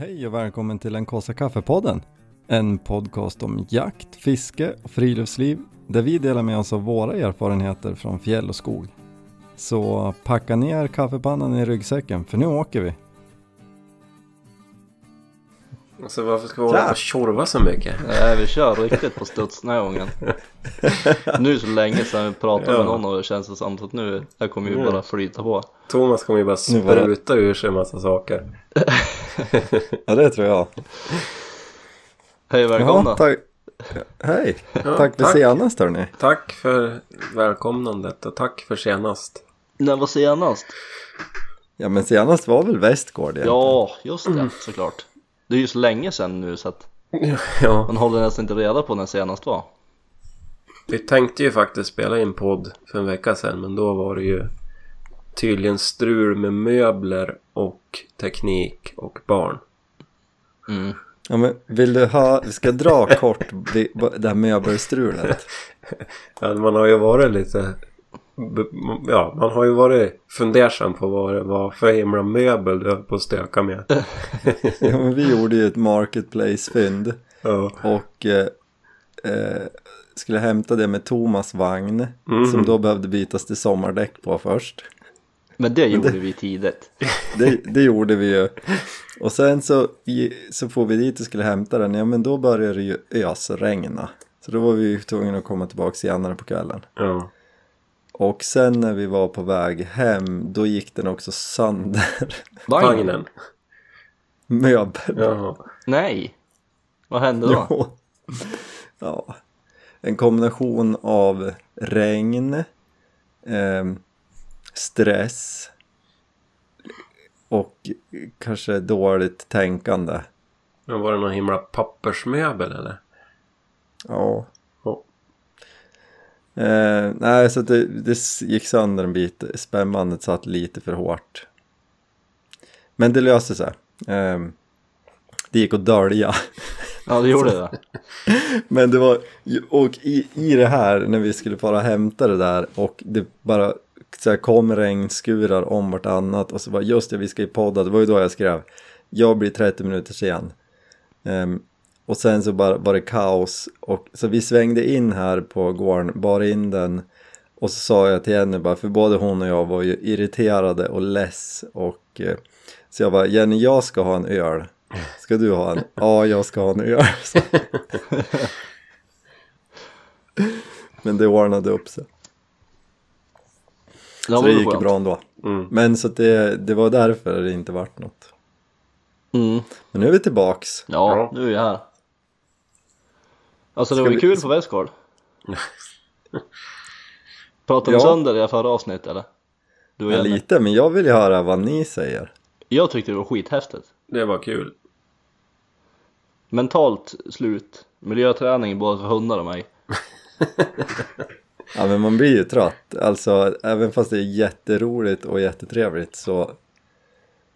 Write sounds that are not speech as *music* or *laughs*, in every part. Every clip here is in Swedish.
Hej och välkommen till den kaffe kaffepodden. En podcast om jakt, fiske och friluftsliv där vi delar med oss av våra erfarenheter från fjäll och skog. Så packa ner kaffepannan i ryggsäcken för nu åker vi. Alltså varför ska vi hålla på och tjorva så mycket? Nej vi kör riktigt på studs den här gången *laughs* Nu är så länge sedan vi pratade med Ja. någon och det känns det som att nu, det kommer ju Mm. bara flyta på Thomas kommer ju bara spruta ur sig en massa saker. *laughs* Ja det tror jag. Hej välkomna! Jaha, tack. Hej, Ja, tack för senast hörni. Tack för välkomnandet och tack för senast. När var senast? Ja men senast var väl Västgård egentligen? Ja, just det såklart Det är ju så länge sedan nu så att *laughs* Ja, man håller nästan inte reda på när senast var vi tänkte ju faktiskt spela in podd för en vecka sedan men då var det ju tydligen strul med möbler och teknik och barn. mm. Ja, men vill du ha, vi ska dra kort det här möbelstrulet. *laughs* Ja, man har ju varit lite... Ja, man har ju varit fundersam på vad det var för himla möbel du höll på att stöka med. *laughs* Ja, men vi gjorde ju ett marketplace-fynd. Ja. Och eh, eh, skulle hämta det med Thomas vagn. Mm. Som då behövde bytas till sommardäck på först. Men det gjorde vi tidigt *laughs* Det, det gjorde vi ju. Och sen så, så får vi dit och skulle hämta den. Ja men då började det ju ösregna. Så då var vi ju tvungna att komma tillbaka senare på kvällen. Ja. Och sen när vi var på väg hem då gick den också sönder. *laughs* Vagnen. Möbel. Jaha. Nej! Vad hände då? Jo. Ja. En kombination av regn, ehm, stress och kanske dåligt tänkande. Men var det någon himla pappersmöbel eller? Ja. Eh, nej, så det, det gick sönder en bit. Spännbandet satt lite för hårt. Men det löste sig. Ehm, det gick att dölja. *laughs* Ja det gjorde det *laughs* Men det var, och i, i det här när vi skulle och hämta det där och det bara så här, kom regnskurar om vartannat och så var just det, vi ska ju podda, det var ju då jag skrev jag blir 30 minuter sen. Ehm, och sen så bara var det kaos och så vi svängde in här på gården, bar in den och så sa jag till henne bara, för både hon och jag var ju irriterade och less och eh, så jag bara, Jenny jag ska ha en öl. Ska du ha en? Ja, jag ska ha en öl. *laughs* Så. Men det ordnade upp sig. Det så var det gick bra ändå. Mm. Men så det, det var därför det inte vart något. mm. Men nu är vi tillbaks. Ja, Ja. nu är vi här Alltså det Ska var ju vi- kul på Västgård *laughs* Pratade vi Ja. sönder det förra avsnittet eller? Du och Ja, Jenny? lite, men jag vill ju höra vad ni säger. Jag tyckte det var skithäftigt Det var kul. Mentalt slut Miljöträning både för hundar och mig *laughs* Ja, men man blir ju trött. Alltså, även fast det är jätteroligt och jättetrevligt så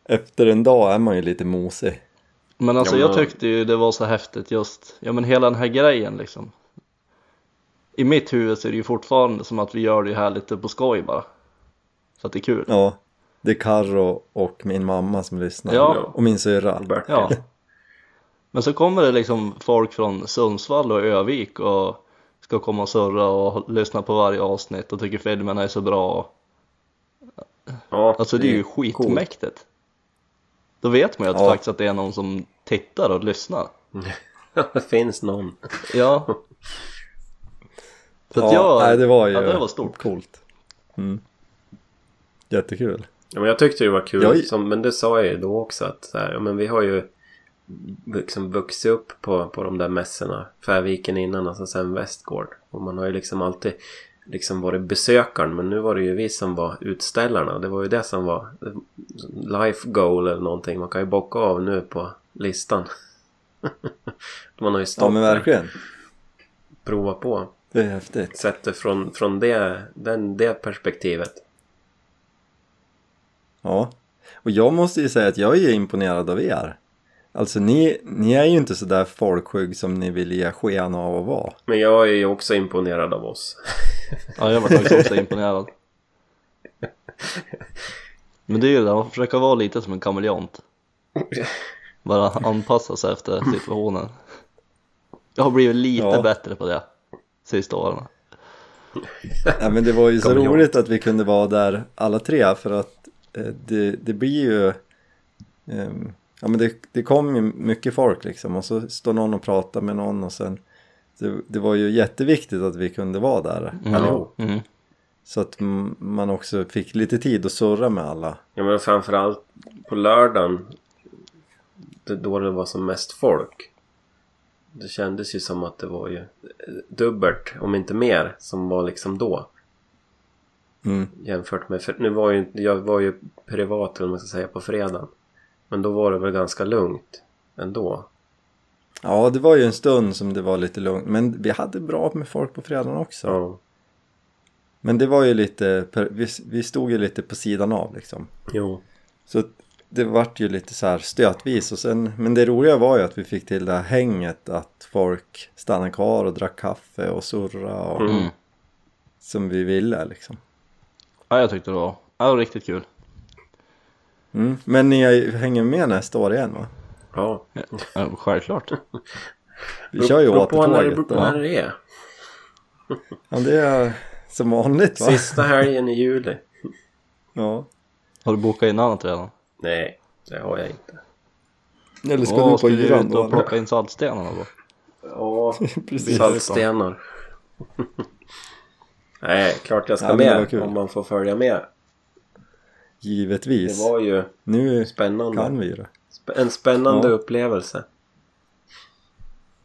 efter en dag är man ju lite mosig. Men alltså Ja, jag men- tyckte ju det var så häftigt just Ja men hela den här grejen liksom. I mitt huvud så är det ju fortfarande som att vi gör det här lite på skoj bara. Så att det är kul. Ja, det är Karro och min mamma som lyssnar. Ja. Och min syrra. Ja. *laughs* Men så kommer det liksom folk från Sundsvall och Övik och ska komma och surra och lyssna på varje avsnitt och tycker filmerna är så bra. Ja, Alltså det är ju skitmäktigt Då vet man ju att Ja. faktiskt att det är någon som tittar och lyssnar *laughs* det finns någon. Ja Så att Ja, jag, nej, det var ju ja, det var stort coolt. Mm. Jättekul. Ja, men jag tyckte det var kul. Jag- Som, men det sa jag ju då också att så här, ja, men vi har ju liksom vuxit upp på, på de där mässorna. Färviken innan och så sen Västgård. Och man har ju liksom alltid liksom varit besökaren. Men nu var det ju vi som var utställarna. Det var ju det som var life goal eller någonting. Man kan ju bocka av nu på listan. *laughs* man har ju Ja stått men där verkligen. prova på. Det är häftigt. Sett det från, från det, den, det perspektivet. Ja. Och jag måste ju säga att jag är imponerad av er. Alltså ni, ni är ju inte sådär folkskygg som ni vill ge sken av att vara. Men jag är ju också imponerad av oss. *laughs* Ja jag var faktiskt också imponerad Men det är ju det där, man försöker vara lite som en kameleont Bara anpassa sig efter situationen. Jag har blivit lite Ja. bättre på det sista åren. Ja, men det var ju så roligt att vi kunde vara där alla tre för att eh, det, det blir ju ehm, Ja men det, det kom ju mycket folk liksom och så står någon och pratar med någon och sen det, det var ju jätteviktigt att vi kunde vara där Mm. allihop Mm. Så att man också fick lite tid att surra med alla Ja men framförallt på lördagen. Det, då det var som mest folk. Det kändes ju som att det var ju eh, dubbelt, om inte mer, som var liksom då. mm. Jämfört med, för nu var ju, jag var ju privat eller man ska säga på fredagen. Men då var det väl ganska lugnt ändå. Ja det var ju en stund som det var lite lugnt men vi hade bra med folk på fredagen också Ja. Men det var ju lite, vi, stod ju lite på sidan av liksom Jo. Så det vart ju lite så här stötvis och sen, men det roliga var ju att vi fick till det här hänget att folk stannade kvar och drack kaffe och surra och Mm. Mm. som vi ville liksom. Ja, jag tyckte det var, ja, det var riktigt kul. Mm. Men ni hänger med nästa år igen va? Ja. Ja, självklart. Vi kör ju Beror på när det, återtåget då. när det är. Ja det är som vanligt va? Sista helgen i juli. Ja. Har du bokat in annat redan? Nej, det har jag inte. Eller ska Åh, du på ska du yran ut och då? plocka in saltstenarna då? Ja, *laughs* Precis. saltstenar. *laughs* Nej, klart jag ska Ja, med om man får följa med. Det Givetvis. var ju Nu spännande. kan vi ju det. En spännande Ja. upplevelse.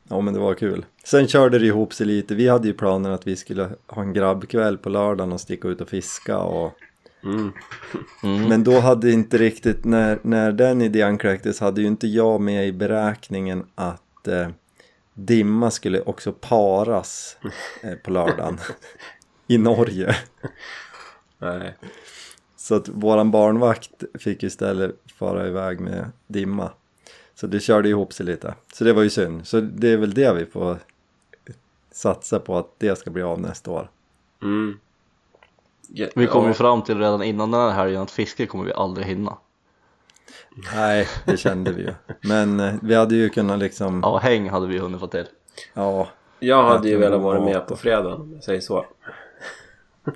Ja men det var kul. Sen körde det ihop sig lite. Vi hade ju planen att vi skulle ha en grabbkväll på lördagen och sticka ut och fiska och Mm. Mm. Men då hade inte riktigt, när, när den idén kläcktes hade ju inte jag med i beräkningen att eh, dimma skulle också paras eh, på lördagen *laughs* i Norge. Nej. Så att våran barnvakt fick istället fara iväg med dimma. Så det körde ihop sig lite. Så det var ju synd. Så det är väl det vi får satsa på att det ska bli av nästa år. Mm. Ja, Vi kom ju ja. fram till redan innan den här helgen att fiske kommer vi aldrig hinna. Nej, det kände vi ju. Men eh, vi hade ju kunnat liksom, Ja, häng hade vi hunnit få till. ja, Jag hade ju velat vara med på fredagen om jag säger så.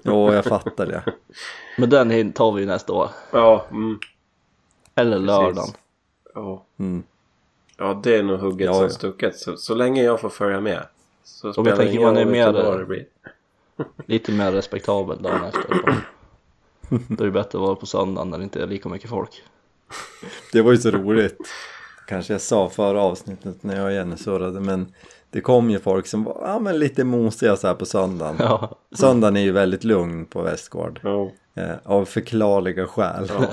Jo jag fattar det. *laughs* Men den tar vi ju nästa år. Ja, mm. Eller Precis. lördagen. ja. Mm. ja det är nog hugget Ja, som ja. stucket. Så, så länge jag får följa med. Så jag spelar det tänker man är mer- dag det blir. *laughs* Lite mer respektabel dagen efter. Då är det bättre att vara på söndagen när det inte är lika mycket folk. Det var ju så roligt. Kanske jag sa förra avsnittet när jag och Jenny surrade men det kom ju folk som var ja, men lite mosiga så här på söndagen. Ja, Söndagen är ju väldigt lugn på Västgård. Ja. Eh, av förklarliga skäl. Ja.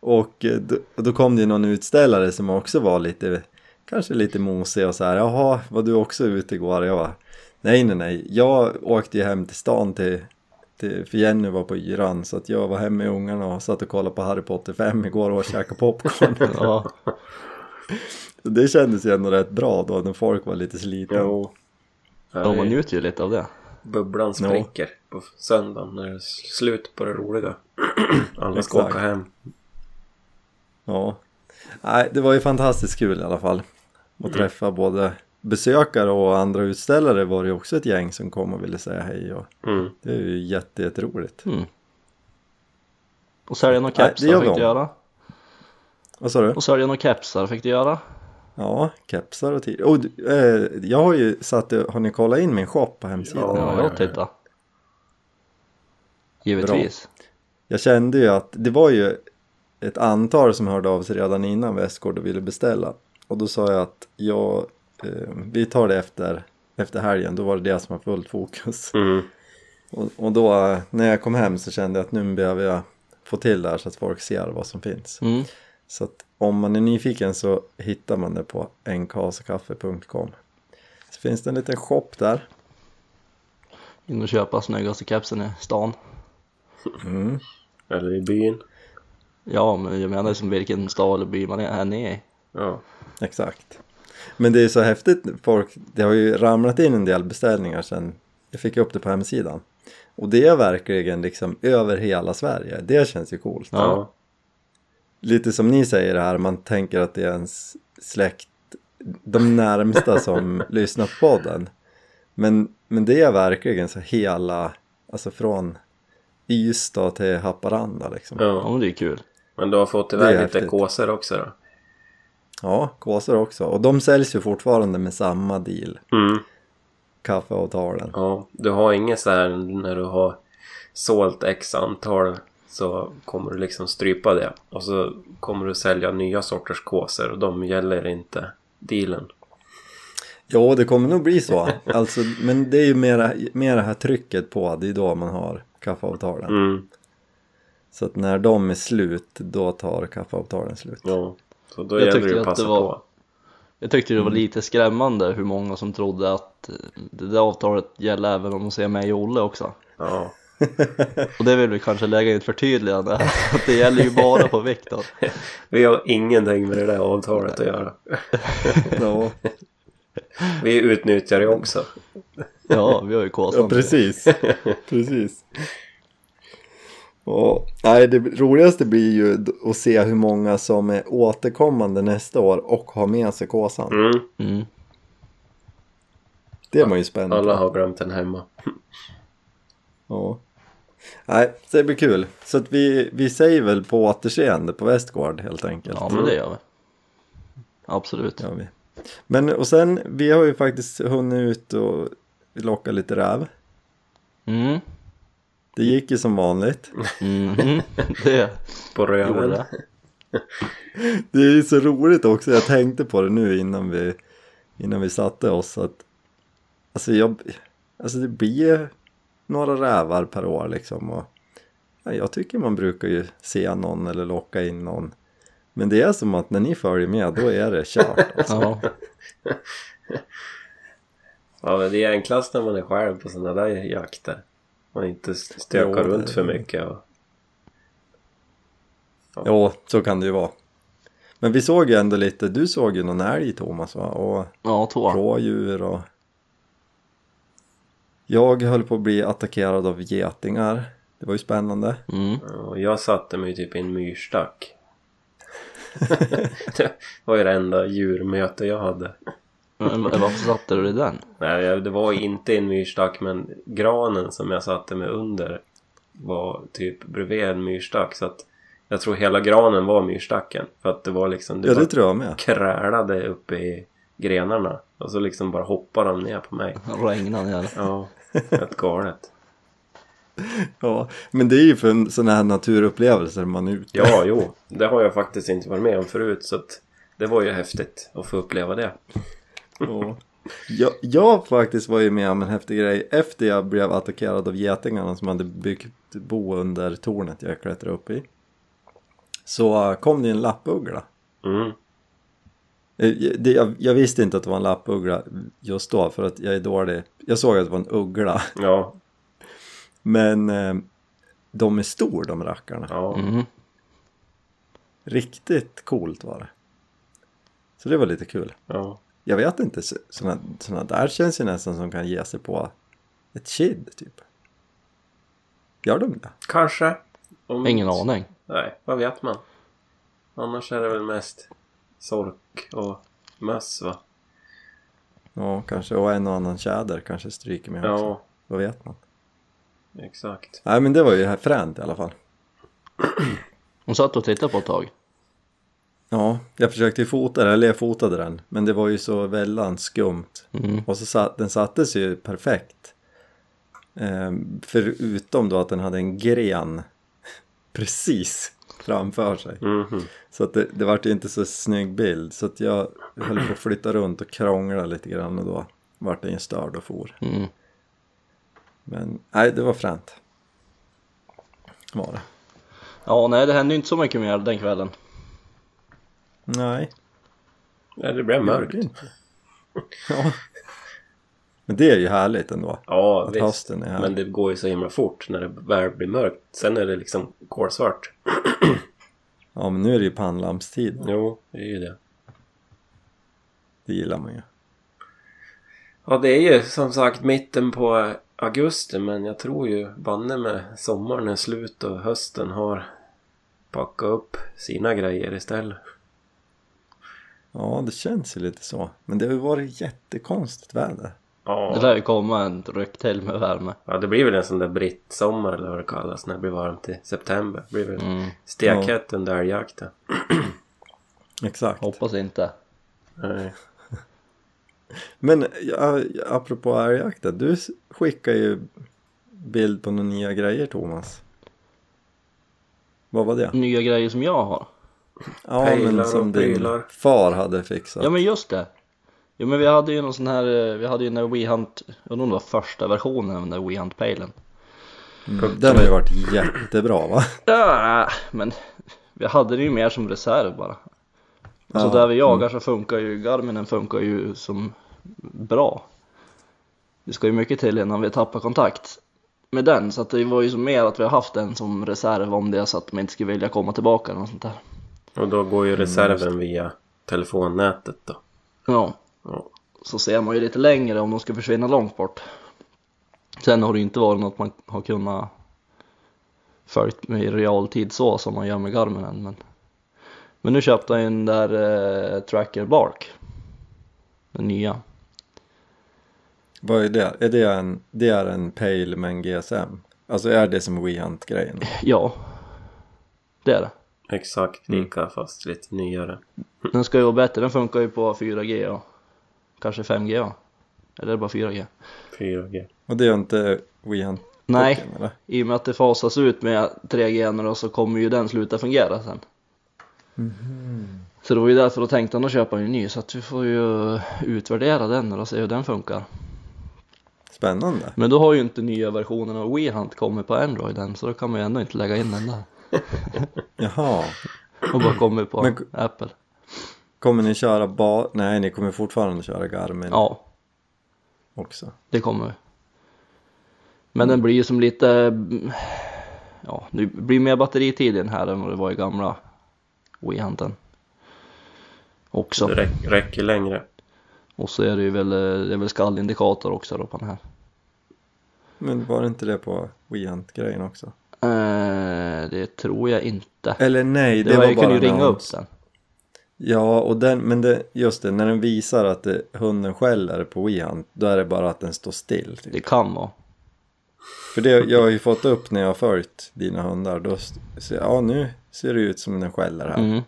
*laughs* Och eh, då, då kom det ju någon utställare som också var lite, kanske lite mosig och så här. Jaha, var du också ute igår? Jag bara, nej nej nej. Jag åkte ju hem till stan till, till för Jenny var på yran så att jag var hemma med ungarna och satt och kollade på Harry Potter 5 igår och käkade popcorn. *laughs* *laughs* det kändes ju ändå rätt bra då när folk var lite slitna. Jo. ja man njuter ju lite av det. Bubblan spricker på söndagen när det är slut på det roliga. *clears throat* Alla ska åka hem. Ja. Nej, det var ju fantastiskt kul i alla fall. Att träffa både besökare och andra utställare var det ju också ett gäng som kom och ville säga hej och Mm. det är ju jätte, jätteroligt. Mm. Och sälja några kepsar fick de. du göra. Vad sa du? Och sälja några kepsar fick du göra. Ja, kepsar och tid. Oh, eh, jag har ju satt, har ni kollat in min shop på hemsidan? Ja, Ja, ja, jag ja. tittar. Givetvis. Jag kände ju att det var ju ett antal som hörde av sig redan innan Västgård och ville beställa. Och då sa jag att jag, eh, vi tar det efter, efter helgen, då var det det som var fullt fokus. Mm. Och, och då eh, när jag kom hem så kände jag att nu behöver jag få till det här så att folk ser vad som finns. Mm. Så att om man är nyfiken så hittar man det på enkasakaffe.com. Så finns det en liten shop där. In och köpa snyggaste kepsen i stan. Mm. Eller i byn. Ja, men jag menar som vilken stad eller by man är i. Ja. Exakt. Men det är så häftigt, folk, det har ju ramlat in en del beställningar sen jag fick upp det på hemsidan. Och det är verkligen liksom över hela Sverige, det känns ju coolt. Ja. Ja. lite som ni säger här, man tänker att det är ens släkt, de närmsta som *laughs* lyssnar på podden. Men, men det är verkligen så hela, alltså från Ystad till Haparanda liksom. Ja, Ja Ja. det är kul. Men du har fått Det iväg lite häftigt. kåsor också då? kåsor också. Och de säljs ju fortfarande med samma deal, Mm. kaffeavtalen. Ja, du har inget så här när du har sålt x antal så kommer du liksom strypa det. Och så kommer du sälja nya sorters kåsor och de gäller inte dealen. Jo, det kommer nog bli så. *laughs* Alltså, men det är ju mera, mer det här trycket på, det är då man har kaffeavtalen. Mm, Så att när de är slut, då tar kaffeavtalen slut. ja. Så då Jag gäller det att att passa det var- på. Jag tyckte det var Mm. lite skrämmande hur många som trodde att det där avtalet gäller även om de ser mig och Olle också. Ja. *laughs* Och det vill vi kanske lägga in ett förtydligande här, *laughs* att det gäller ju bara på Viktor. *laughs* Vi har ingenting med det där avtalet att göra. Ja, Vi utnyttjar det också. Ja, vi har ju ja kåsan. precis. precis. Och, nej, det roligaste blir ju att se hur många som är återkommande nästa år och har med sig kåsan. Mm. Mm. Det är man ju spänd Alla har glömt den hemma. Ja. Nej, så det blir kul. Så att vi, vi säger väl på återseende på Västgård helt enkelt. Ja, men det gör vi. Absolut. Ja, vi. Men och sen, vi har ju faktiskt hunnit ut och locka lite räv. Mm. Det gick ju som vanligt. Mhm. *laughs* Det På röven. det. Det är ju så roligt också, jag tänkte på det nu innan vi, innan vi satte oss att alltså, jag, alltså det blir några rävar per år liksom och ja, jag tycker man brukar ju se någon eller locka in någon men det är som att när ni följer med då är det kört *laughs* alltså. Ja. Ja, men det är enklast när man är själv på sådana där jakter. Man inte stökar Jo, runt för mycket. Och... Jo, så kan det ju vara men vi såg ju ändå lite, du såg ju någon älg Thomas va? Och ja, två. rådjur och jag höll på att bli attackerad av getingar det var ju spännande Mm. och jag satte mig typ i en myrstack. *laughs* det var ju det enda djurmöte jag hade. Men varför satte du i den? Nej, det var inte en myrstack men granen som jag satte mig under var typ bredvid en myrstack. Så att jag tror hela granen var myrstacken. För att det var liksom... Det Ja det tror jag med krälade uppe i grenarna. Och så liksom bara hoppade de ner på mig. *laughs* Regnade ner. Ja, helt galet. *laughs* Ja, men det är ju för sådana här naturupplevelser man är ute. Ja, jo. Det har jag faktiskt inte varit med om förut. Så att det var ju häftigt att få uppleva det. Ja. Jag, jag faktiskt var ju med om en häftig grej efter jag blev attackerad av getingarna som hade byggt bo under tornet jag klättrade upp i. Så kom det en lappuggla. Mm. Eh, Det, jag, jag visste inte att det var en lappuggla just då för att jag är dålig. Jag såg att det var en uggla. Ja, Men eh, de är stor de rackarna. ja. Mm. Riktigt coolt var det. Så det var lite kul. ja. Jag vet inte, så- såna, såna där känns ju nästan som kan ge sig på ett kid typ. Gör de det? Kanske. Om Ingen aning. Nej, vad vet man? Annars är det väl mest sork och möss va? Ja, kanske. Och en och annan tjäder kanske stryker med också. Ja, Vad vet man? exakt. Nej men det var ju fränt i alla fall. *clears throat* Hon satt och tittade på ett tag. Ja, jag försökte ju fota den, eller jag fotade den. Men det var ju så väldigt skumt. Mm. Och så satt, den sattes ju perfekt. Ehm, förutom då att den hade en gren *laughs* precis framför sig. Mhm. Så att det, det vart ju inte så snygg bild. Så att jag höll på att flytta runt och krångla lite grann och då vart den störd och for. Mm. Men nej, det var fränt. Var det. Ja, nej det hände inte så mycket mer den kvällen. Nej, Ja, det blev mörkt. gjorde det inte. Ja. Men det är ju härligt ändå. Ja, Att visst. hösten är här. Men det går ju så himla fort när det väl blir mörkt. Sen är det liksom kolsvart. *clears throat* Ja, men nu är det ju pannlampstid. Jo, det är ju det. Det gillar man ju. Ja, det är ju som sagt mitten på augusti men jag tror ju banne med sommaren är slut och hösten har packa upp sina grejer istället. Ja, det känns ju lite så. Men det har ju varit jättekonstigt väder. Ja. Det lär ju komma en ryck till med värme. ja, det blir väl en sån där brittsommar eller vad det kallas när det blir varmt i september. Det blir väl Mm. stekhett under älgjakten. *clears throat* Exakt. Hoppas inte. Nej. *laughs* Men ja, apropå älgjakten, du skickar ju bild på några nya grejer Thomas. Vad var det? Nya grejer som jag har. Ja, Pejlar men som din far hade fixat. Ja men just det. Jo men vi hade ju någon sån här, eh, vi hade ju den där WeHunt, jag undrar om det var första versionen av den där WeHunt-pejlen. Mm, den har ju varit jättebra va? Ja, men vi hade det ju mer som reserv bara. Alltså Ja, där vi jagar så funkar ju Garminen funkar ju som bra. Det ska ju mycket till innan vi tappar kontakt med den så att det var ju som mer att vi har haft den som reserv om det är så att man inte skulle vilja komma tillbaka eller något sånt där. Och då går ju reserven via telefonnätet då. Ja, Ja. så ser man ju lite längre om de ska försvinna långt bort. Sen har det ju inte varit något man har kunnat följt med i realtid så som man gör med Garminen. Men, men nu köpte jag en där eh, Tracker Bark. Den nya. Vad är det? Är det en, det är en pejl med en GSM? Alltså är det som WeHunt-grejen? Ja, det är det. Exakt lika fast lite nyare. Den ska ju vara bättre, den funkar ju på 4G och kanske 5G va? Eller är det bara 4G? 4G. Och det är inte WeHunt Nej, eller? i och med att det fasas ut med 3G nu då så kommer ju den sluta fungera sen. Så det var ju därför då tänkte han att köpa en ny så att vi får ju utvärdera den och se hur den funkar. Spännande. Men då har ju inte nya versionen av WeHunt kommit på Android än så då kan man ju ändå inte lägga in den där. *laughs* Jaha. Och bara kommer på Men- Apple. Kommer ni köra bara... Nej, ni kommer fortfarande köra Garmin Ja, också. det kommer vi. Men den blir ju som lite, ja det blir mer batteritid i den här än vad det var i gamla WeHunten. Också. Det räck, räcker längre. Och så är det ju väl, det är väl skallindikator också då på den här. Men var det inte det på WeHunt-grejen också? Eh, det tror jag inte. Eller nej, det, Det var, var jag bara kunde ju ringa upp den. Ja, och den, men det, just det, när den visar att det, hunden skäller på WeHunt, då är det bara att den står still. Typ. Det kan vara. För det, jag har ju fått upp när jag har följt dina hundar, då ser jag, ja nu ser det ut som den skäller här. Mm.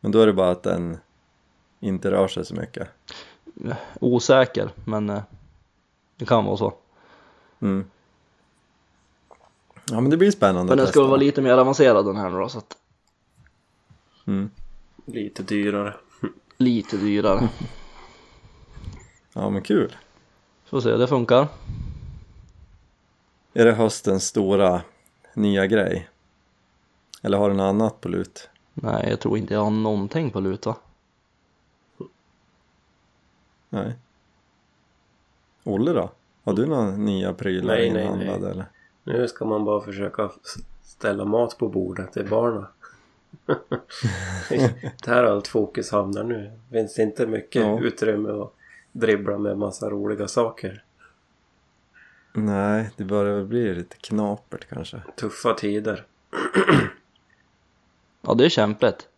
Men då är det bara att den inte rör sig så mycket. Osäker, men eh, det kan vara så. Mm. Ja men det blir spännande Men den ska testa. vara lite mer avancerad den här nu då, så att Mm. Lite dyrare. lite dyrare. Ja men kul. Får se, det funkar. Är det höstens stora nya grej? Eller har du något annat på lut? Nej, jag tror inte jag har någonting på lut va? Nej. Olle då? Har du några nya prylar Nej, nej, inhandlade nej. eller? Nu ska man bara försöka ställa mat på bordet till barnen. Det här har allt fokus hamnar nu. Det finns inte mycket Ja. utrymme att dribbla med massa roliga saker. Nej, det börjar väl bli lite knapert kanske. Tuffa tider. Ja, det är kämpigt.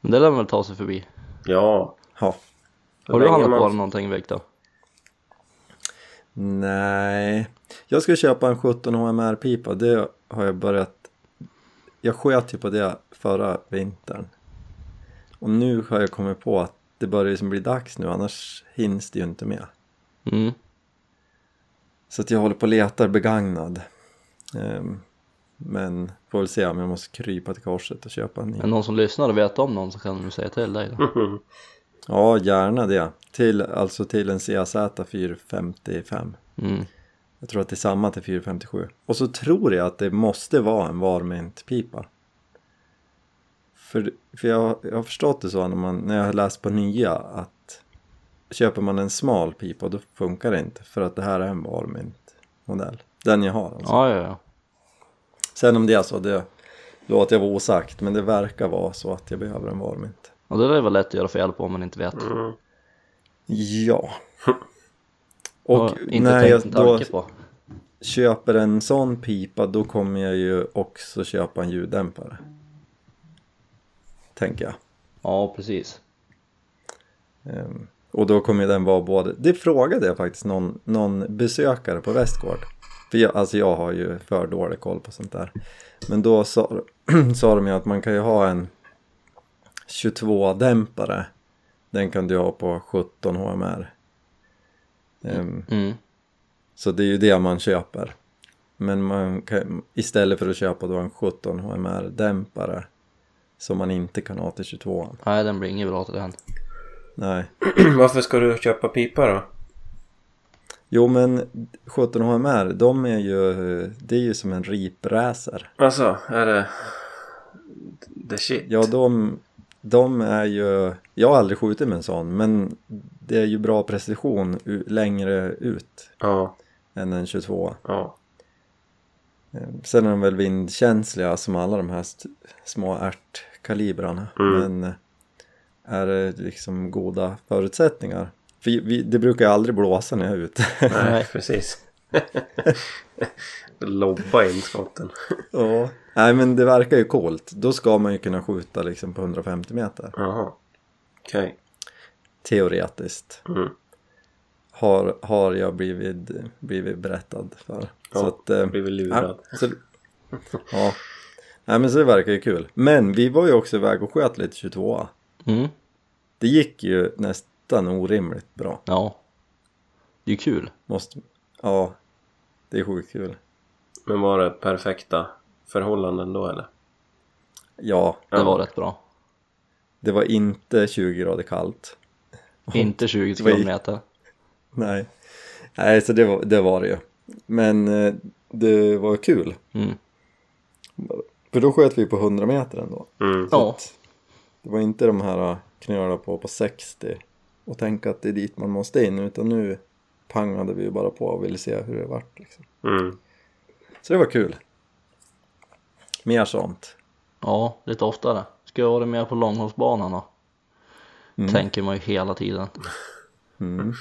Men det lär man väl ta sig förbi. Ja. Ja. så Har du handlat man- på någonting Viktor? Nej. Jag ska köpa en 17 HMR-pipa. Det har jag börjat... Jag sköt ju på det förra vintern. Och nu har jag kommit på att det börjar liksom bli dags nu, annars hinns det ju inte med. Mm. Så att jag håller på och letar begagnad. Ehm, men får väl se om jag måste krypa till korset och köpa en ny. Är någon som lyssnar och vet om någon så kan de ju säga till dig då. *laughs* Ja, gärna det. Till, alltså till en CAZ 455. Mm. Jag tror att det är samma till 457. Och så tror jag att det måste vara en varmintpipa. För, för jag, jag har förstått det så när, man, när jag har läst på nya att köper man en smal pipa då funkar det inte för att det här är en varmint-modell. Den jag har alltså. Ja, ja, ja. Sen om det är så, det låter jag vara osagt men det verkar vara så att jag behöver en varmint. Och det är väl lätt att göra fel på om man inte vet. Mm. Ja. Och Och inte när jag tänkt en då tanke på. Köper en sån pipa då kommer jag ju också köpa en ljuddämpare. Tänker jag. Ja, precis. Ehm, och då kommer den vara både, det frågade jag faktiskt någon, någon besökare på Västgård. För jag, alltså jag har ju för dålig koll på sånt där. Men då sa, *clears throat* sa de ju att man kan ju ha en 22-dämpare. Den kan du ha på 17 HMR. Mm. Så det är ju det man köper. Men man kan, istället för att köpa då en 17 HMR-dämpare som man inte kan ha till 22 Nej, den blir inget bra till den. Nej. *clears throat* Varför ska du köpa pipa då? Jo men 17 HMR, de är ju, det är ju som en ripracer. Alltså, är det... The shit? Ja de, de är ju, jag har aldrig skjutit med en sån men det är ju bra precision längre ut Ja, än en 22 ja. Eh, Sen är de väl vindkänsliga som alla de här små ärtkalibrarna Mm. men eh, är det liksom goda förutsättningar. För vi, det brukar ju aldrig blåsa när jag är ute. Nej, *laughs* *laughs* precis. *laughs* Lobba in skotten. ja. Nej men det verkar ju coolt. Då ska man ju kunna skjuta liksom på 150 meter. Jaha. Okej. Teoretiskt. Mm. Har, har jag blivit, blivit berättad för. Ja, så att, eh, Blivit lurad. ja, så, ja. Nej men så det verkar ju kul. Men vi var ju också iväg och sköt lite 22 Mm. Det gick ju nästan orimligt bra. Ja. Det är kul. Måste, ja, det är sjukt kul. Men var det perfekta förhållanden då eller? Ja, Det var rätt bra. det var inte 20 grader kallt. Inte 20 Det var i- kilometer. Nej, Nej så det var, det var det ju. Men eh, det var kul. Mm. För då sköt vi på 100 meter ändå. Mm. Ja. Det var inte de här äh, knöla på på 60 och tänka att det är dit man måste in utan nu pangade vi ju bara på och ville se hur det vart liksom. Mm. Så det var kul. Mer sånt. Ja, lite oftare. Ska jag vara med på långhållsbanan då? Mm. Tänker man ju hela tiden. Mm.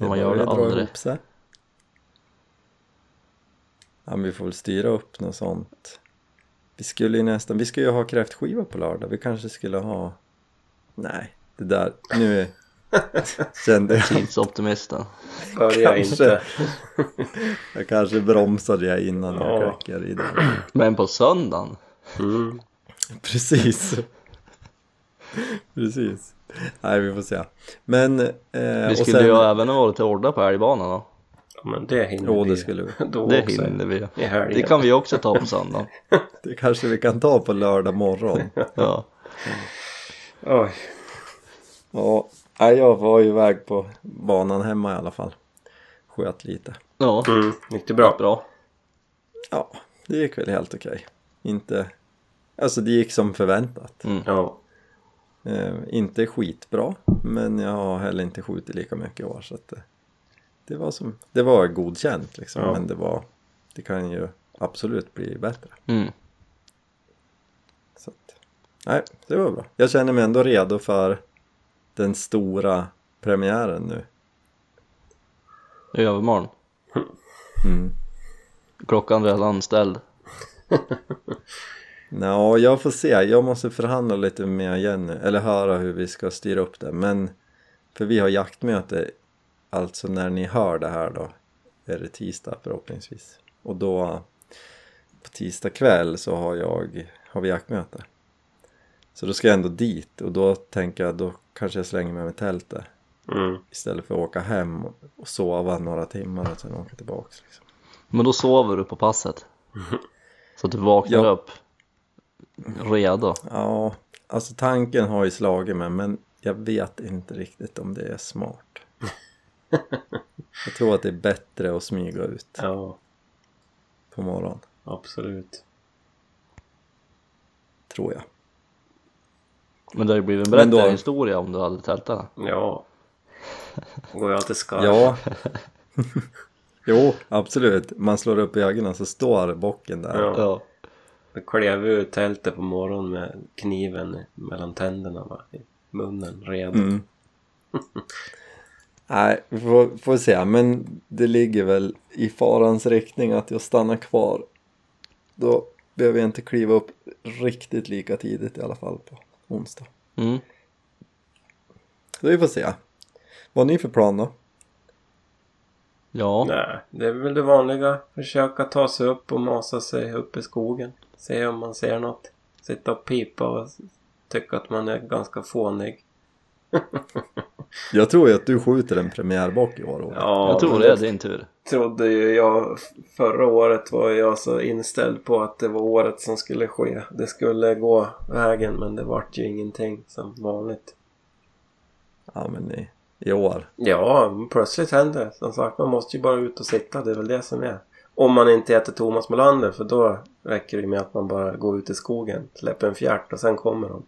Men man gör det aldrig. ihop sig. Ja, men vi får väl styra upp något sånt. Vi skulle ju nästan, vi ska ju ha kräftskiva på lördag. Vi kanske skulle ha... Nej, det där, nu *laughs* kände jag, Tidsoptimisten. Börja Kanske. inte. *laughs* jag kanske bromsade jag innan jag Ja. kräckade i den. Men på söndagen? Mm. Precis. *laughs* Precis. Nej, vi får se. Men... Eh, Vi och skulle sen, ju även ha varit till Orda på älgbanan då. Ja, men det hinner Jo, vi det skulle vi. Då Det också. hinner vi. Det kan vi också ta på söndagen. *laughs* Det kanske vi kan ta på lördag morgon. *laughs* Ja. Oj. Ja, jag var ju iväg på banan hemma i alla fall. Sköt lite. Ja, Mm. Gick det bra? bra. Ja, det gick väl helt okej. Inte... Alltså det gick som förväntat. Mm. Ja. Eh, inte skitbra, men jag har heller inte skjutit lika mycket i år så att det, det var som... Det var godkänt liksom, Ja. men det var... Det kan ju absolut bli bättre. Mm. Så att, nej, det var bra. Jag känner mig ändå redo för den stora premiären nu. I övermorgon. Mm. Klockan redan ställd. *laughs* Nå, jag får se. Jag måste förhandla lite med Jenny, eller höra hur vi ska styra upp det. Men, för vi har jaktmöte, alltså när ni hör det här då, är det tisdag förhoppningsvis. Och då, på tisdag kväll så har jag, har vi jaktmöte. Så då ska jag ändå dit och då tänker jag, då kanske jag slänger mig med tältet. Mm. Istället för att åka hem och sova några timmar och sen åka tillbaks. Liksom. Men då sover du på passet. *laughs* Så att du vaknar Ja. upp redo. Ja, alltså tanken har ju slagit mig men jag vet inte riktigt om det är smart. *laughs* Jag tror att det är bättre att smyga ut Ja, på morgonen, absolut. tror jag. Men det hade ju blivit en berättad då- historia om du hade tältat. Ja. Går ju alltid skarpt. Ja, *laughs* *laughs* jo absolut. Man slår upp ögonen så står bocken där. Ja. Ja. Jag klev ur tältet på morgonen med kniven mellan tänderna va? i munnen redo. Mm. *laughs* Nej, vi får, får se. Men det ligger väl i farans riktning att jag stannar kvar. Då behöver jag inte kliva upp riktigt lika tidigt i alla fall på onsdag. Mm. Så vi får se. Vad har ni för plan då? Ja, Nej, det är väl det vanliga. Försöka ta sig upp och masa sig upp i skogen. Se om man ser något. Sitta och pipa och tycka att man är ganska fånig. Jag tror ju att du skjuter en premiärbock i år. Ja, jag tror det är din tur. trodde ju jag förra året var jag så inställd på att det var året som skulle ske. Det skulle gå vägen men det vart ju ingenting som vanligt. Ja, men i, i år. Ja, plötsligt händer det. Som sagt, man måste ju bara ut och sitta. Det är väl det som är. Om man inte heter Thomas Molander för då räcker det med att man bara går ut i skogen, släpper en fjärt och sen kommer de.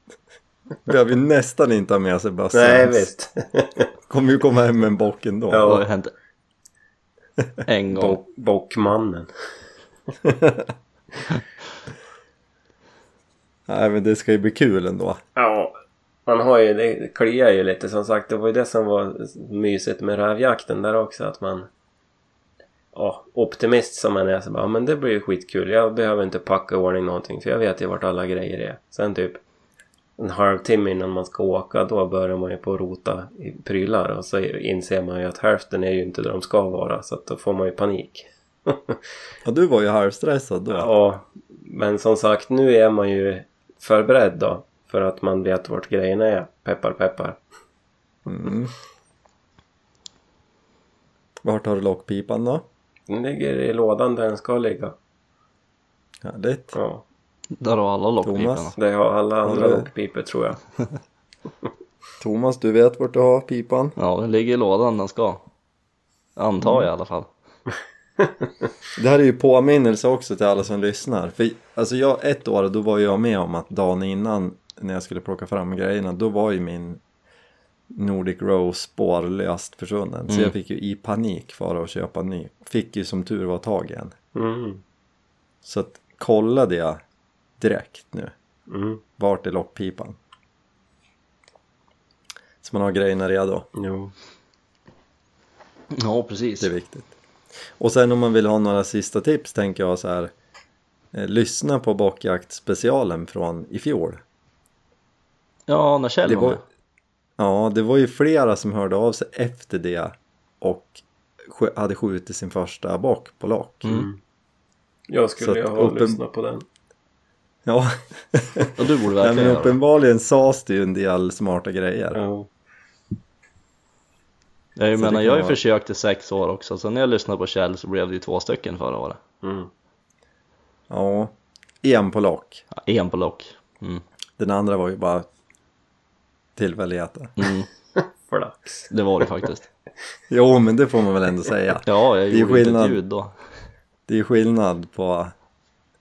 *laughs* Behöver ju nästan inte ha med bössan. Nej, visst. *laughs* Kommer ju komma hem med en bock ändå. Det Ja. har ju hänt en gång. Bo- Bockmannen. *laughs* Nej, men det ska ju bli kul ändå. Ja, man har ju, det kliar ju lite som sagt. Det var ju det som var mysigt med rävjakten där också. Att man, ja, optimist som man är så bara, ja men det blir ju skitkul. Jag behöver inte packa i ordning någonting för jag vet ju vart alla grejer är. Sen typ en halvtimme innan man ska åka då börjar man ju på att rota i prylar och så inser man ju att hälften är ju inte där de ska vara så att då får man ju panik. *laughs* Ja, du var ju halvstressad då. Ja, men som sagt nu är man ju förberedd då. För att man vet vart grejerna är. Peppar peppar. Mm. Vart har du lockpipan då? Den ligger i lådan där den ska ligga. Härligt. Ja, Där har alla lockpiporna. Thomas? det har alla andra det- lockpipor tror jag. *laughs* Thomas, du vet vart du har pipan? Ja, den ligger i lådan den ska. Antar jag i alla fall. *laughs* Det här är ju påminnelse också till alla som lyssnar. För alltså jag, ett år då var jag med om att dagen innan när jag skulle plocka fram grejerna då var ju min Nordic Rose spårlöst försvunnen. Så Mm. jag fick ju i panik fara och köpa en ny. Fick ju som tur var tag i en. Mm. Så att kollade jag direkt nu. Mm. Vart är lockpipan? Så man har grejerna redo. Jo. Ja, precis. Det är viktigt. Och sen om man vill ha några sista tips tänker jag så här. Eh, lyssna på bockjaktspecialen från i fjol. Ja, när Kjell Det var, med. Ja, det var ju flera som hörde av sig efter det och hade skjutit sin första bock på lock. Mm. Jag Så skulle ju ha uppen- lyssnat på den. Ja, *laughs* Och du borde verkligen men uppenbarligen sades det ju en del smarta grejer. Ja. Jag Så menar, jag har ju vara- försökt i sex år också. Så när jag lyssnade på Kjell så blev det ju två stycken förra året. Mm. Ja, en på lock. Ja, en på lock. Mm. Den andra var ju bara tillfälligheter. Mm. *laughs* Flax. Det var det faktiskt. *laughs* Jo, men det får man väl ändå säga. Ja, jag Det är gjorde inte skillnad. ett ljud då. Det är skillnad på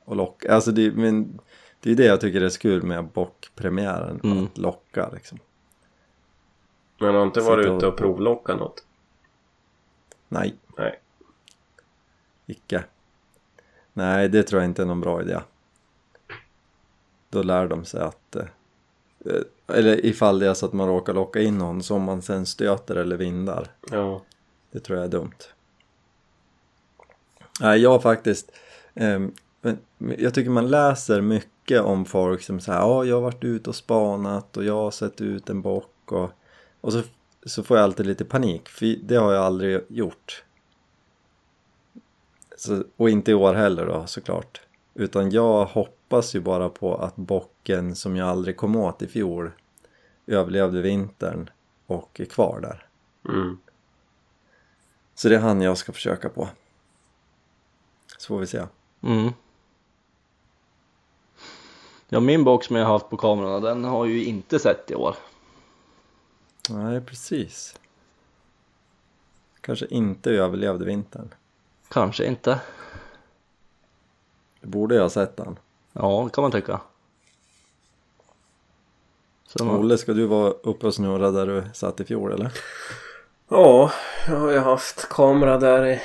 att locka. Alltså det, men det är det jag tycker är kul med bockpremiären. Mm. Att locka liksom. Men har inte varit ute och och- provlockat något? Nej, Nej. icke. Nej, det tror jag inte är någon bra idé. Då lär de sig att... eh, eh, Eller ifall det är så att man råkar locka in någon som man sen stöter eller vindar. Ja. Det tror jag är dumt. Nej, jag faktiskt... men jag tycker man läser mycket om folk som säger ja, jag har varit ute och spanat och jag har sett ut en bock och, och så, så får jag alltid lite panik för det har jag aldrig gjort. Så, och inte i år heller då såklart. Utan jag hoppas ju bara på att bocken som jag aldrig kom åt i fjol överlevde vintern och är kvar där. Mm. Så det är han jag ska försöka på. Så får vi se. Mm. Ja, min box som jag har haft på kamerorna, den har ju inte sett i år. Nej, precis. Kanske inte överlevde vintern. Kanske inte. Borde jag ha sett den. Ja, det kan man tycka. Så man, Olle, ska du vara uppe och snurra där du satt i fjol eller? Ja, jag har ju haft kamera där i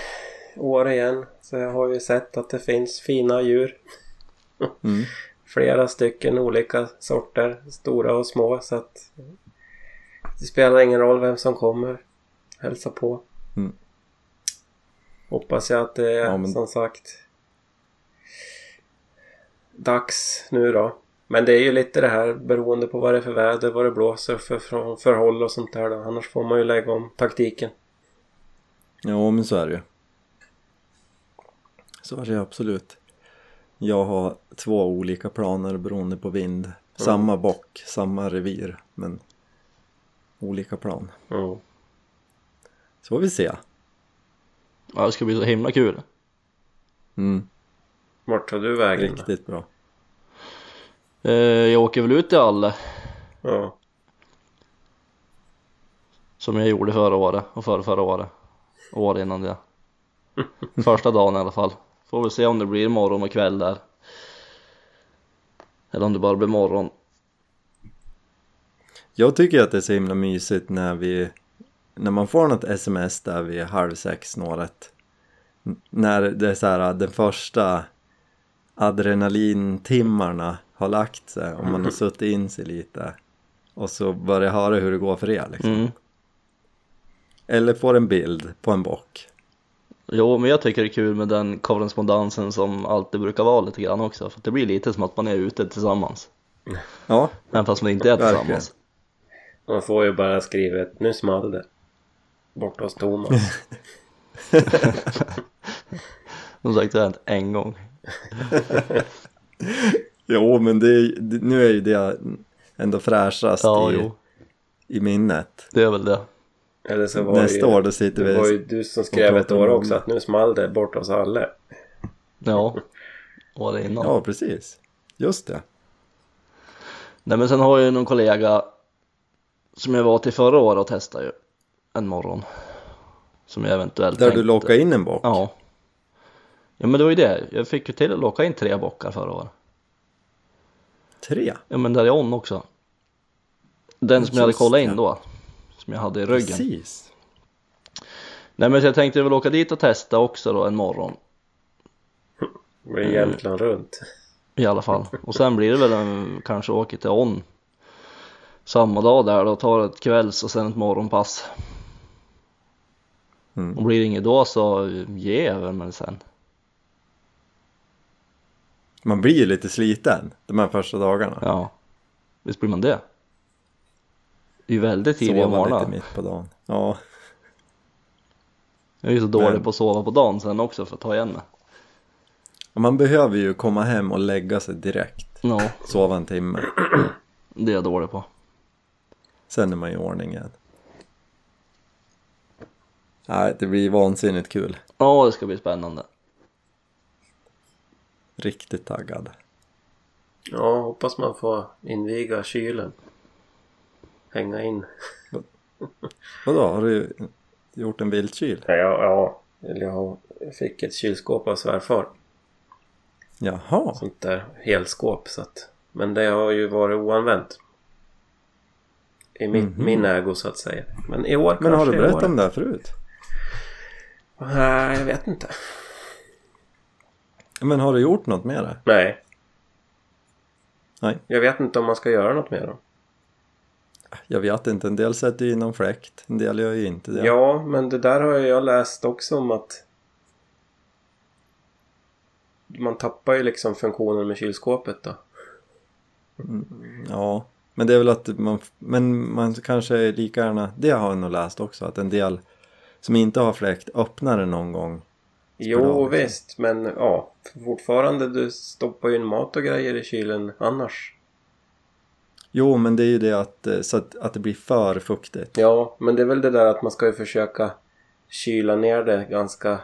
år igen. Så jag har ju sett att det finns fina djur. Mm. *laughs* Flera stycken olika sorter, stora och små. Så att det spelar ingen roll vem som kommer. hälsa på. Mm. Hoppas jag att det är Ja, men- som sagt dags nu då. Men det är ju lite det här beroende på vad det är för väder, vad det blåser för för- förhåll och sånt där då. Annars får man ju lägga om taktiken. Jo, men så är det ju. Så är det absolut. Jag har två olika planer beroende på vind. Samma bock, samma revir, men olika plan. Mm. Så får vi se. Ja, det ska bli så himla kul. Mm, Vart tar du vägen? riktigt bra. Eh, jag åker väl ut i Alle Ja. som jag gjorde förra året och förra, förra året och året innan det. *laughs* Första dagen i alla fall. Får väl se om det blir morgon och kväll där. Eller om det bara blir morgon. Jag tycker att det är så himla mysigt när vi när man får något sms där vid halv sex snåret när det är så här den första adrenalintimmarna har lagt sig och man har suttit in sig lite och så börjar höra hur det går för er liksom. Mm. Eller får en bild på en bock. Jo, men jag tycker det är kul med den korrespondensen som alltid brukar vara lite grann också. För det blir lite som att man är ute tillsammans. Ja, Även fast man inte är Verkligen. tillsammans. Man får ju bara skriva ett nu small det. Borta hos Thomas. *laughs* Som sagt, det har hänt en gång. *laughs* jo men det, är- det, nu är ju det ändå fräschast Ja, i, jo. i minnet. Det är väl det. Eller så var Nästa det ju, år då sitter det vi var ju du som skrev ett år också att nu small det borta hos alla. Ja. Året innan. Ja, precis. Just det. Nej men sen har jag ju någon kollega som jag var till förra året och testade ju en morgon. Som jag eventuellt Där du tänkte- lockade in en bock. Ja. Ja men det var ju det. Jag fick ju till att locka in tre bockar förra året. Tre. Ja men där är on också. Den som jag hade kollat in då. Som jag hade i ryggen. Precis. Nej men så jag tänkte väl åka dit och testa också då en morgon. Det var Jämtland runt. I alla fall. Och sen blir det väl en, kanske åka till on. Samma dag där då, tar ett kvälls och sen ett morgonpass. Mm. Och blir det inget då så ger jag väl mig sen. Man blir ju lite sliten de här första dagarna. Ja. Visst blir man det? Det är ju väldigt tidiga Sova lite morgnar. mitt på dagen. Ja, Jag är ju så dålig Men- på att sova på dagen sen också för att ta igen mig. man behöver ju komma hem och lägga sig direkt. Ja, Sova en timme. *clears throat* det är jag dålig på. Sen är man i ordning igen. Nej, det blir vansinnigt kul. Ja, det ska bli spännande. Riktigt taggad. Ja, hoppas man får inviga kylen. Hänga in. Vadå, har du gjort en viltkyl? Ja, ja, jag har- jag fick ett kylskåp av svärfar. Jaha, Sånt där helskåp så att. Men det har ju varit oanvänt. I min, Mhm. min ägo så att säga. Men i år men har kanske du i berättat om det här förut? Nej, jag vet inte. Men har du gjort något med det? Nej. Nej. Jag vet inte om man ska göra något med dem. Jag vet inte, en del sätter ju in någon fläkt, en del gör ju inte det. Ja, men det där har jag läst också om att man tappar ju liksom funktionen med kylskåpet då. Ja, men det är väl att man, men man kanske lika gärna, det har jag nog läst också, att en del som inte har fläkt öppnar den någon gång. Jo visst, men ja. Fortfarande du stoppar ju in mat och grejer i kylen annars. Jo, men det är ju det att, eh, så att, att det blir för fuktigt. Ja, men det är väl det där att man ska ju försöka kyla ner det ganska...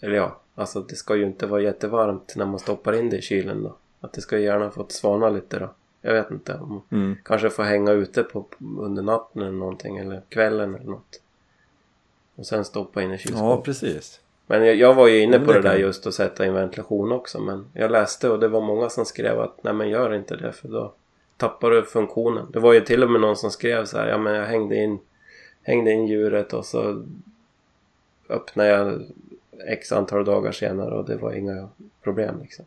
Eller ja, alltså det ska ju inte vara jättevarmt när man stoppar in det i kylen då. Att det ska ju gärna få svalna lite då. Jag vet inte. Om, Mm. Kanske få hänga ute på, under natten eller någonting eller kvällen eller något. Och sen stoppa in i Ja, kylskåpet. precis. Men jag, jag var ju inne men på det det där just att sätta in ventilation också. Men jag läste och det var många som skrev att nej men gör inte det för då tappar du funktionen. Det var ju till och med någon som skrev så här. Ja men jag hängde in, hängde in djuret och så öppnade jag x antal dagar senare och det var inga problem liksom.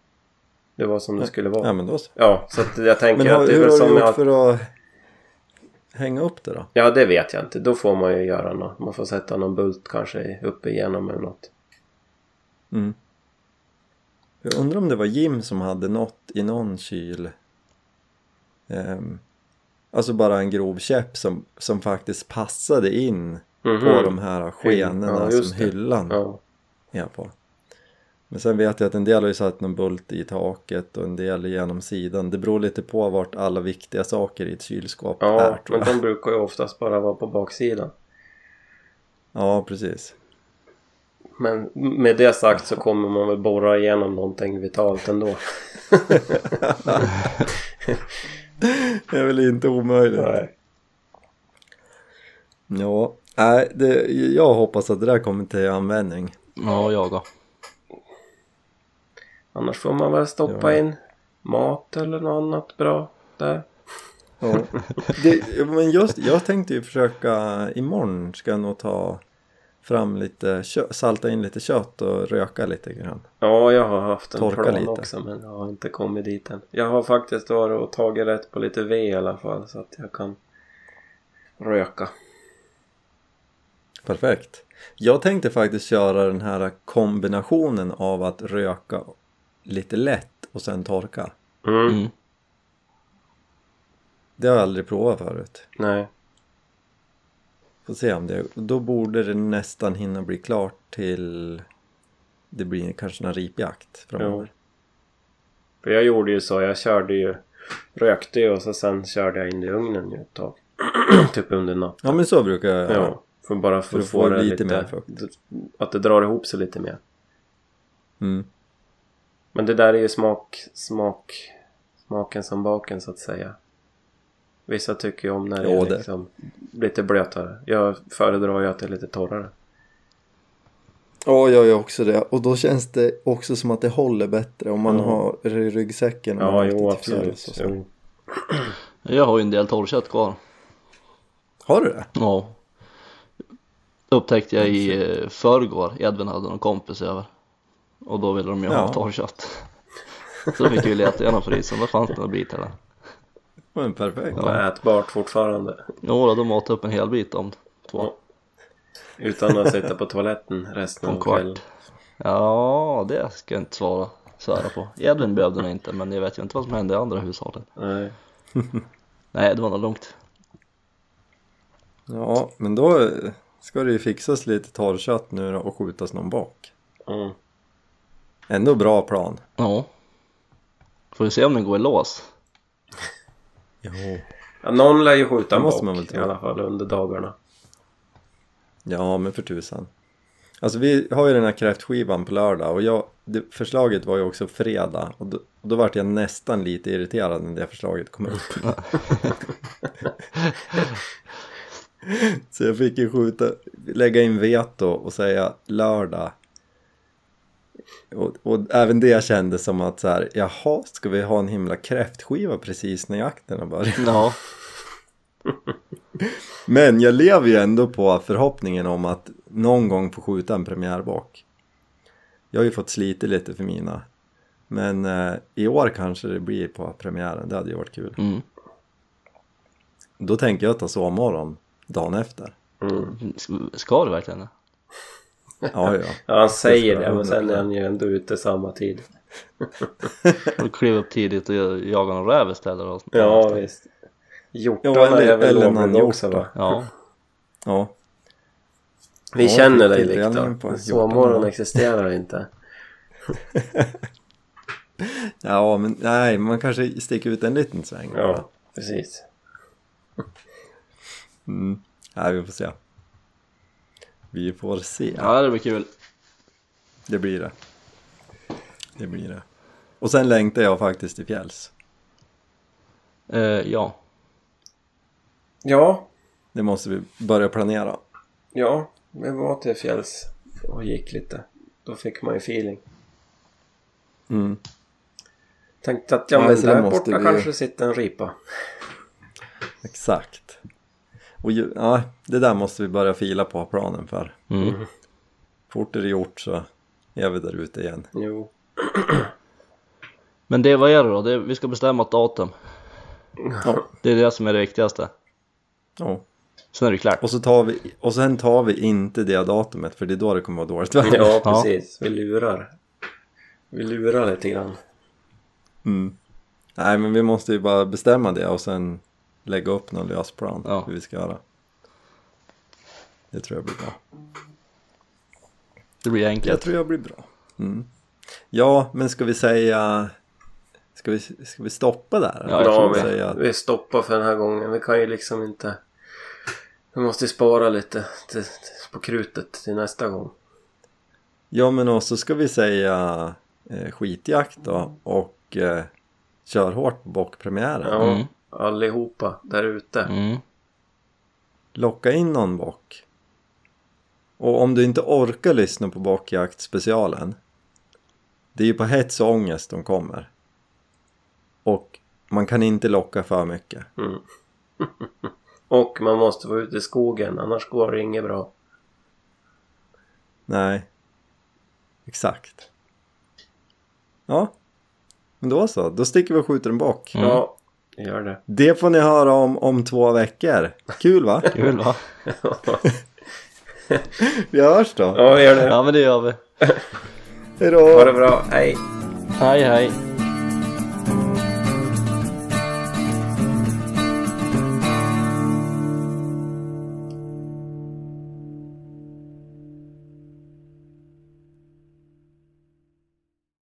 Det var som det skulle vara. Ja, men då så. Ja, så att jag tänker Men har, att det är hur väl har du som gjort för att... hänga upp det då? Ja, det vet jag inte. Då får man ju göra något. Man får sätta någon bult kanske uppe igenom eller något. Mm. Jag undrar om det var Jim som hade något i någon kyl. Ehm, alltså bara en grov käpp som, som faktiskt passade in Mhm. på de här skenorna Ja, som det. hyllan Ja. är på. Men sen vet jag att en del har ju satt någon bult i taket och en del genom sidan. Det beror lite på vart alla viktiga saker i ett kylskåp är Ja, men de brukar ju oftast bara vara på baksidan. Ja, precis. Men med det sagt så kommer man väl borra igenom någonting vitalt ändå. *laughs* Det är väl inte omöjligt. Nej. Ja, nej, det, jag hoppas att det där kommer till användning. Ja, jag då. Annars får man väl stoppa Ja. in mat eller något annat bra där. Ja. Det, men just, jag tänkte ju försöka, imorgon ska jag nog ta fram lite salta in lite kött och röka lite grann. Ja, jag har haft en Torka plan lite. också men jag har inte kommit dit än. Jag har faktiskt varit och tagit rätt på lite ved i alla fall så att jag kan röka. Perfekt. Jag tänkte faktiskt köra den här kombinationen av att röka lite lätt och sen torka. Mm. Mm. Det har jag aldrig provat förut. Nej. Får se om det, då borde det nästan hinna bli klart till det blir kanske en ripjakt framöver. För jag gjorde ju så. Jag körde ju rökte ju och så sen körde jag in i ugnen ju ett tag. *clears throat* typ under natten. Ja men så brukar jag göra. Ja. För bara för För att få det lite lite. Att det drar ihop sig lite mer. Mm. Men det där är ju smak, smak, smaken som baken så att säga. Vissa tycker ju om när det Ja, är det- liksom lite blötare. Jag föredrar ju att det är lite torrare. Ja, jag gör också det. Och då känns det också som att det håller bättre om man Ja. har ryggsäcken. och Ja, man jo absolut. Jo. Jag har ju en del torrkött kvar. Har du det? Ja. Upptäckte jag i eh, förrgår. Edvin hade någon kompis över. Och då ville de ju Ja. ha torrkött. Så då fick vi leta igenom frysen. Då fanns det några bitar där. Men perfekt. Det var ätbart fortfarande. Jo då, de åt upp en hel bit om två. Ja. Utan att sitta på toaletten resten av kvällen. Ja, det ska jag inte svara. Svära på. Edvin behövde nog inte, men jag vet ju inte vad som hände i andra hushållen. Nej. *laughs* Nej, det var nog lugnt. Ja, men då ska det ju fixas lite torrkött nu då och skjutas någon bock. Mm. Ändå bra plan. Ja. Får vi se om den går i lås. Jo. Ja, någon lär ju skjuta Det en måste bock man väl i alla fall under dagarna. Ja, men för tusan. Alltså vi har ju den här kräftskivan på lördag och jag, det, förslaget var ju också fredag och då, och då vart jag nästan lite irriterad när det förslaget kom upp. *laughs* Så jag fick ju skjuta, lägga in veto och säga lördag. Och, och även det kändes som att så här, jaha, ska vi ha en himla kräftskiva precis när jakten har börjat? Ja. *laughs* Men jag lever ju ändå på förhoppningen om att någon gång få skjuta en premiärbock. Jag har ju fått slita lite för mina. Men eh, i år kanske det blir på premiären, det hade ju varit kul. Mm. Då tänker jag ta sovmorgon dagen efter. Mm. Ska- du verkligen det? Ja, ja. *laughs* Ja, han säger Det men sen är han ju ändå ute samma tid. *laughs* Du kliva upp tidigt och jaga någon räv istället då? Ja, visst. Hjortarna Ja, eller- är väl någon också va? Ja. ja. Vi Ja, känner dig Viktor. Sovmorgon existerar inte. *laughs* Ja, men nej, man kanske sticker ut en liten sväng. Ja, precis. Mm. Nej, vi får se. Vi får se. ja, det blir kul. Det blir det. Det blir det. Och sen längtar jag faktiskt till fjälls. Eh, ja. Ja, Det måste vi börja planera. ja. Vi var till fjälls och gick lite. Då fick man ju feeling. Mm. Tänkte att ja Ja, men där måste borta vi- kanske sitter en ripa. Exakt. Och ju, ja, det där måste vi börja fila på planen för. Mm. Fort är det gjort så är vi där ute igen. Jo. *clears throat* Men det, vad är det då? Det, vi ska bestämma ett datum. Ja, Det är det som är det viktigaste. Ja. Sen är det klart. Och, så tar vi, och sen tar vi inte det datumet för det är då det kommer vara dåligt väder. Ja, precis. Vi lurar. Vi lurar lite grann. Mm. Nej men vi måste ju bara bestämma det och sen lägga upp någon lös plan Ja. hur vi ska göra. Det tror jag blir bra. Det blir Jag enkelt. tror jag blir bra. Mm. Ja, men ska vi säga... Ska vi, ska vi stoppa där? Ja, jag Ja, vi, säga... vi stoppar för den här gången. Vi kan ju liksom inte... Vi måste spara lite till, till, på krutet till nästa gång. Ja, men också ska vi säga eh, skitjakt då och eh, kör hårt på bockpremiären. Ja, Mm. Allihopa där ute. Mm. Locka in någon bock. Och om du inte orkar lyssna på bockjaktspecialen Det är ju på hets och ångest de kommer. Och man kan inte locka för mycket. Mm. *laughs* Och man måste vara ute i skogen annars går det inget bra. Nej. Exakt. Ja. Men då så, då sticker vi och skjuter en bock. Mm. Ja, gör det. Det får ni höra om om två veckor. Kul va? *laughs* Kul va? *laughs* Vi hörs då. Ja, gör det. Ja men det gör vi. Hejdå! Ha det bra. Hej. Hej hej.